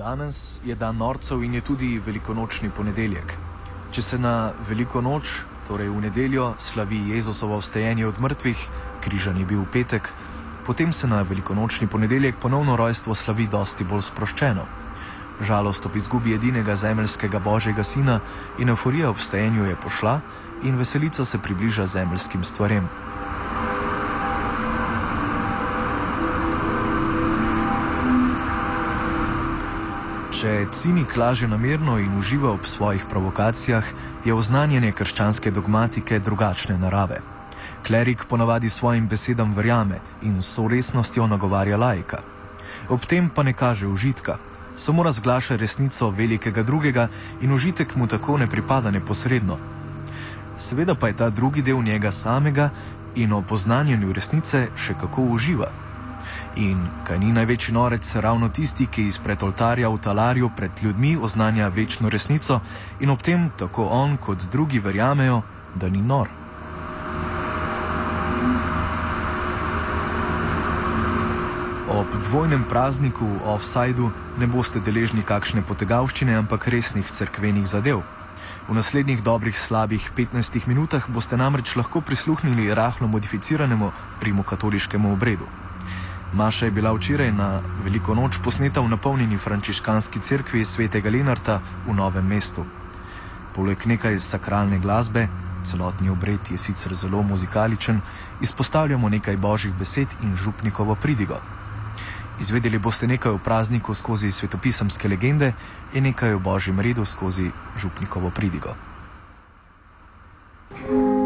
Danes je dan norcev in je tudi velikonočni ponedeljek. Če se na veliko noč, torej v nedeljo, slavi Jezusovo vstajenje od mrtvih, križan je bil petek, potem se na velikonočni ponedeljek ponovno rojstvo slavi dosti bolj sproščeno. Žalost ob izgubi edinega zemeljskega božjega sina in euforija ob vstajenju je pošla in veselica se približa zemeljskim stvarem. Če cinik laže namerno in uživa ob svojih provokacijah, je oznanjanje krščanske dogmatike drugačne narave. Klerik ponavadi svojim besedam verjame in s resnostjo nagovarja lajka. Ob tem pa ne kaže užitka, samo razglaša resnico velikega drugega in užitek mu tako ne pripada neposredno. Seveda pa je ta drugi del njega samega in o poznanju resnice še kako uživa. In kaj ni največji norec ravno tisti, ki izpred oltarja v talarju pred ljudmi oznanja večno resnico in ob tem tako on kot drugi verjamejo, da ni nor. Ob dvojnem prazniku v offsajdu ne boste deležni kakšne potegavščine, ampak resnih cerkvenih zadev. V naslednjih dobrih slabih 15 minutah boste namreč lahko prisluhnili rahlo modificiranemu rimokatoliškemu obredu. Maša je bila včeraj na veliko noč posneta v napolnjeni frančiškanski cerkvi svetega Lenarta v Novem mestu. Poleg nekaj sakralne glasbe, celotni obred je sicer zelo muzikaličen, izpostavljamo nekaj božjih besed in župnikovo pridigo. Izvedeli boste nekaj o prazniku skozi svetopisamske legende in nekaj o božjem redu skozi župnikovo pridigo. thank you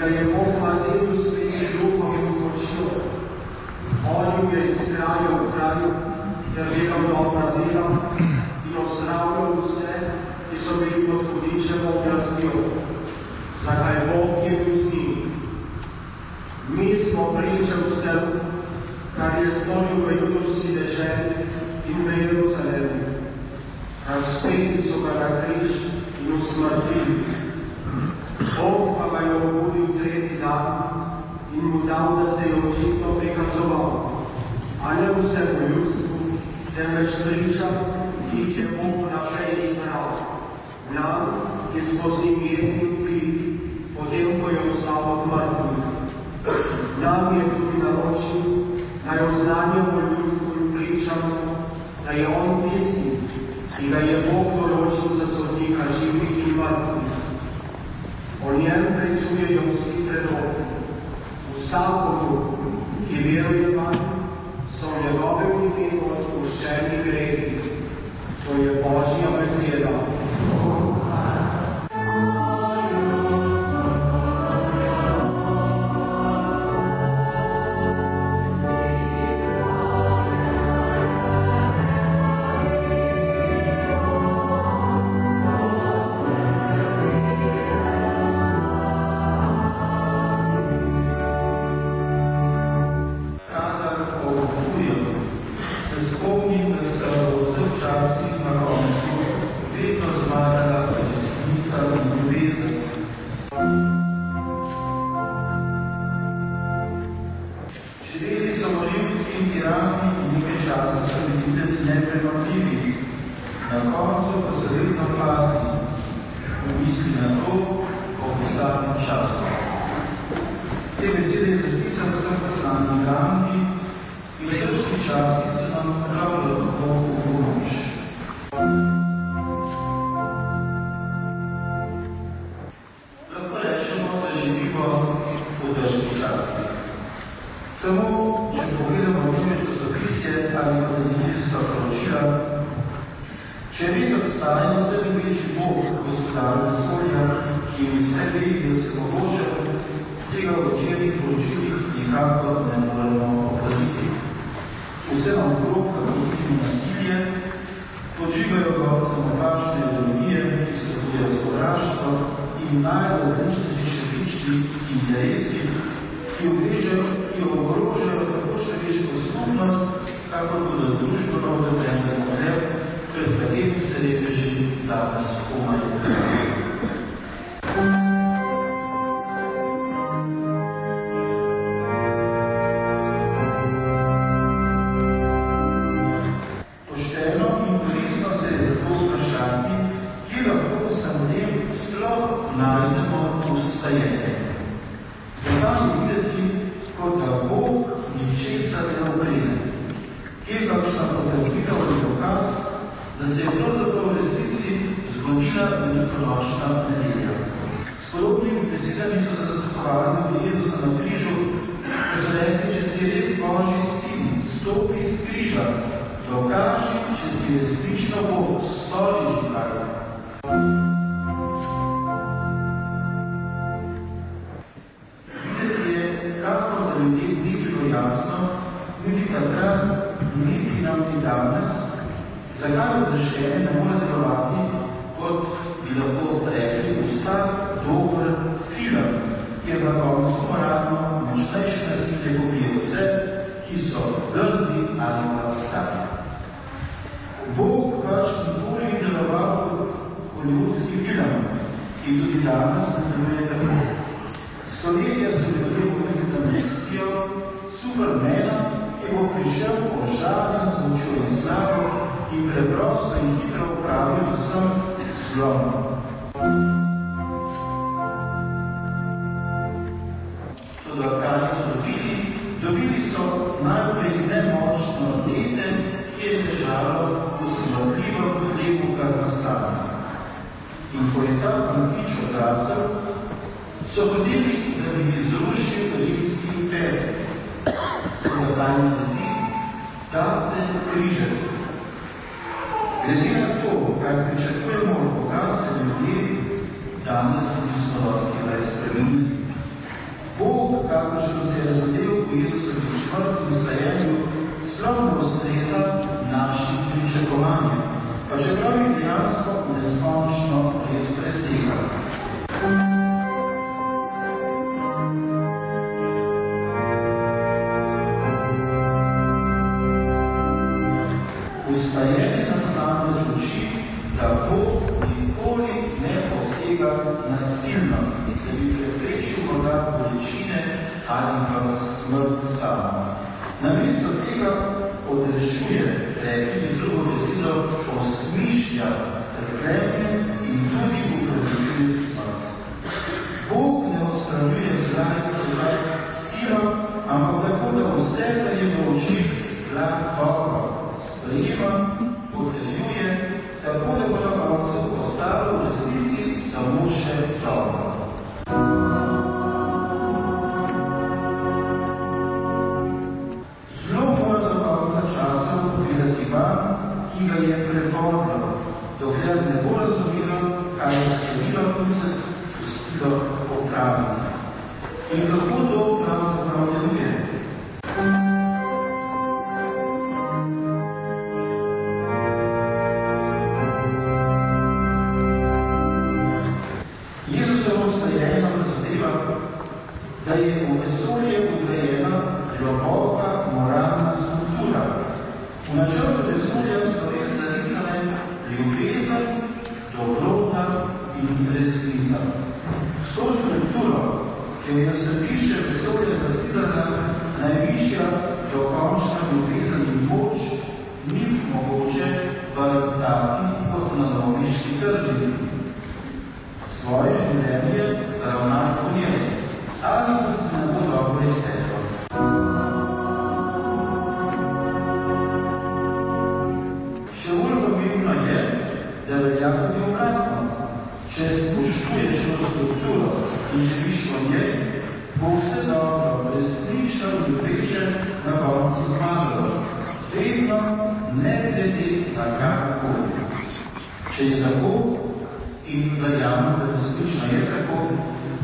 da je Bog vazil sveti duhom in močjo. Hodil je iz kraja v kraju, ter delal dobra dela in ozdravljal vse, ki so bili pod hudičevo oblastjo. Zakaj Bog je bil z njim? Mi smo priče vsem, kar je storil v judovski deželi in v Jeruzalemu. Razpeti so ga na križ in usmrtili. Bog pa ga je obudil tretji dan in mu dal, da se je očitno prikazoval, a ne vsemu ljudstvu, temveč pričam, ki jih je Bog vnaprej izbral. Nam, ki smo z njim jedni v kri, potem, ko je vstal od mrtvih. Nam je tudi naročil, naj oznanjamo ljudstvu in pričamo, da je on tisti, ki ga je Bog določil za sodnika živih in mrtvih orijenta i čuje da svi trebati. U saboru i vjerovanju so njegovim ljudmi odpuščeni grehi. To je Božja beseda. Nepremagljivi. Na koncu pa so vedno padli v misli na to, o pisanem času. Te besede je zapisal vsem poznanim Gandhi in težki časi so nam prav obstaja vse večji Bog, gospodar vesolja, ki v vse ve in se mogoče, tega v večernih poročilih nikakor ne moremo opaziti. Vse nam okrog, kako vidimo nasilje, podžigajo ga samovačne ideologije, ki se podejo sovraštvo in najrazličnejši šefični interesi, ki obrežajo, ki ogrožajo tako človeško skupnost, kako bodo družbeno pred katerim se repeži danes komaj. In da Bog ničesar ne uprede? Kje je kakšna potrebitev ali dokaz, da se je pravzaprav v resnici zgodila velikonočna nedelja? S podobnimi besedami so zastupovali tudi Jezusa na križu, ko so rekli, če si res Božji sin, stopi z križa, dokaži, če si resnično Bog, stori življenje. Videti je, kako da ljudem ni bilo jasno, niti takrat, niti nam ni danes, zakaj odrešenje ne more delovati, kot bi lahko rekli, vsak dober film, kjer na koncu moralno močnejše nasilje pobije vse, ki so grdi ali pa slabi. Bog pač nikoli ni deloval kot hollywoodski film, ki tudi danes ne deluje tako. Slovenija so ljudje govorili za mesijo, supermena, ki bo prišel požarjen z močjo in preprosto in hitro upravil z vsem zlomom. Toda kaj so dobili? Dobili so najprej nemočno dete, ki je ležalo v smrtljivem hlebu, kar nastane. In ko je ta fantič odrasel, so hodili, da bi izrušil rimski imperij. Toda kaj naredi? Da se križe. Glede na to, kaj pričakujemo od Boga, se ljudje danes nismo dosti kaj spremenili. Bog, kakršen se je razodel po Jezusovi smrti in stajenju, sploh ne ustreza našim pričakovanjem, pa čeprav jih dejansko neskončno res presega. Ustajenje Bog nikoli ne posega nasilno, da bi preprečil morda bolečine ali pa smrt sama. Namesto tega odrešuje, rekli bi drugo besedo, osmišlja trpljenje in tudi upravičuje smrt. Bog ne odstranjuje zla in sveta silo, ampak tako, da vse, kar je v očih zla dobro, sprejema, noviški tržnici. Svoje življenje ravna po njej, ali pa se na to dobro izteklo. Še bolj pomembno je, da velja tudi obratno. Če spoštuješ to strukturo in živiš po njej, bo vse dobro, resnično ljubeče na koncu zmagalo. Vedno ne glede na karkoli. Če je tako in verjamem, da resnično je tako,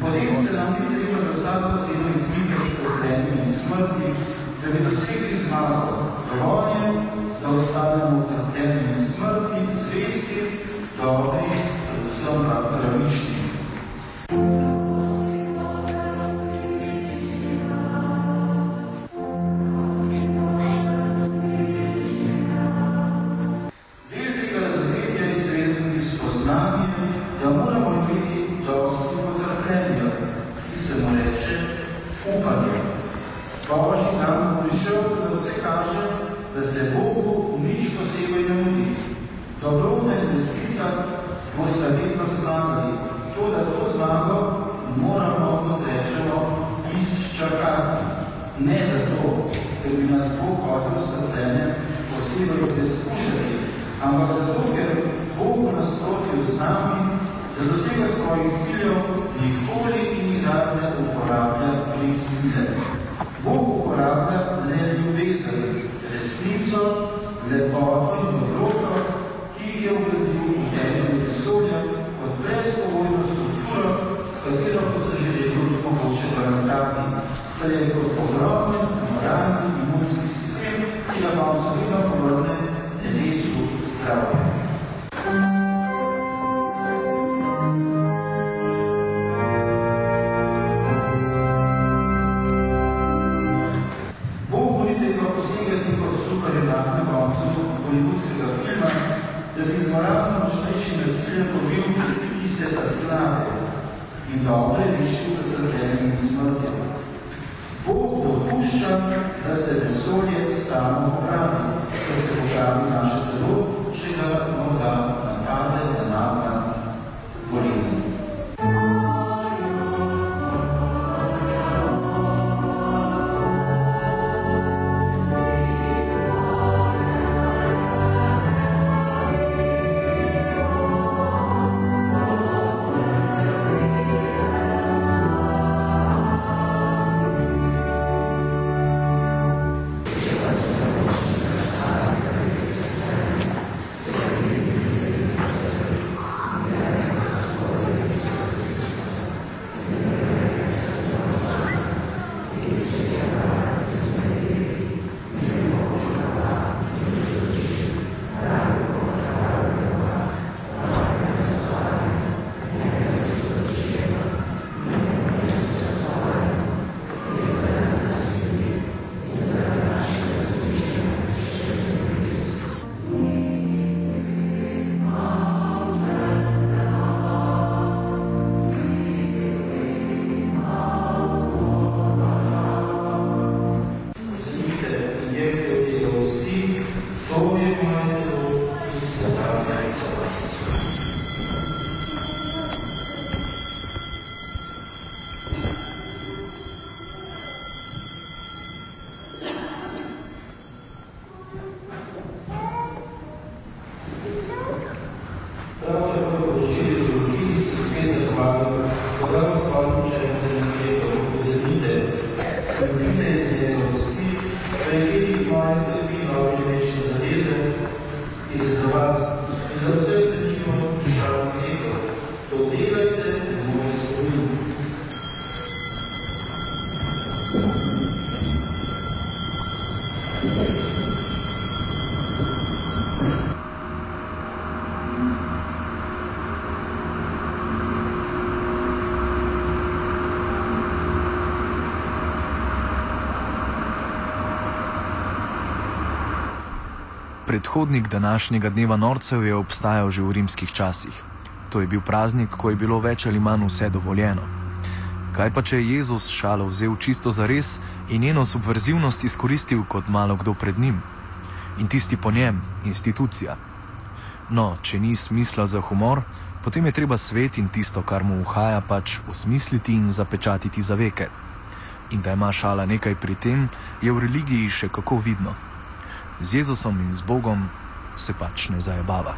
potem se nam ni treba za vsako ceno izmikati trpljenju in smrti, da bi dosegli zmago. Je, da ostanemo v trpljenju Ne zato, ker bi nas Bog hotel strpljenje posebej preskušati, ampak zato, ker Bog v nasprotju z nami, da dosega svojih ciljev, nikoli in nikdar ne uporablja prisile. Bog uporablja le ljubezen, resnico, lepoto in dobroto, ki je vgradil v temelju vesolja kot brezpogojno strukturo, s katero bo se želelo mogoče garantati, saj je kot dopušča, da se vesolje samo popravi, da se popravi naše telo, če ga morda napade, da napade Predhodnik današnjega dneva norcev je obstajal že v rimskih časih. To je bil praznik, ko je bilo več ali manj vse dovoljeno. Kaj pa če je Jezus šalo vzel čisto za res in njeno subverzivnost izkoristil kot malo kdo pred njim? In tisti po njem, institucija. No, če ni smisla za humor, potem je treba svet in tisto, kar mu uhaja, pač osmisliti in zapečatiti za veke. In da ima šala nekaj pri tem, je v religiji še kako vidno. Z Jezusom in z Bogom se pač ne zajebava.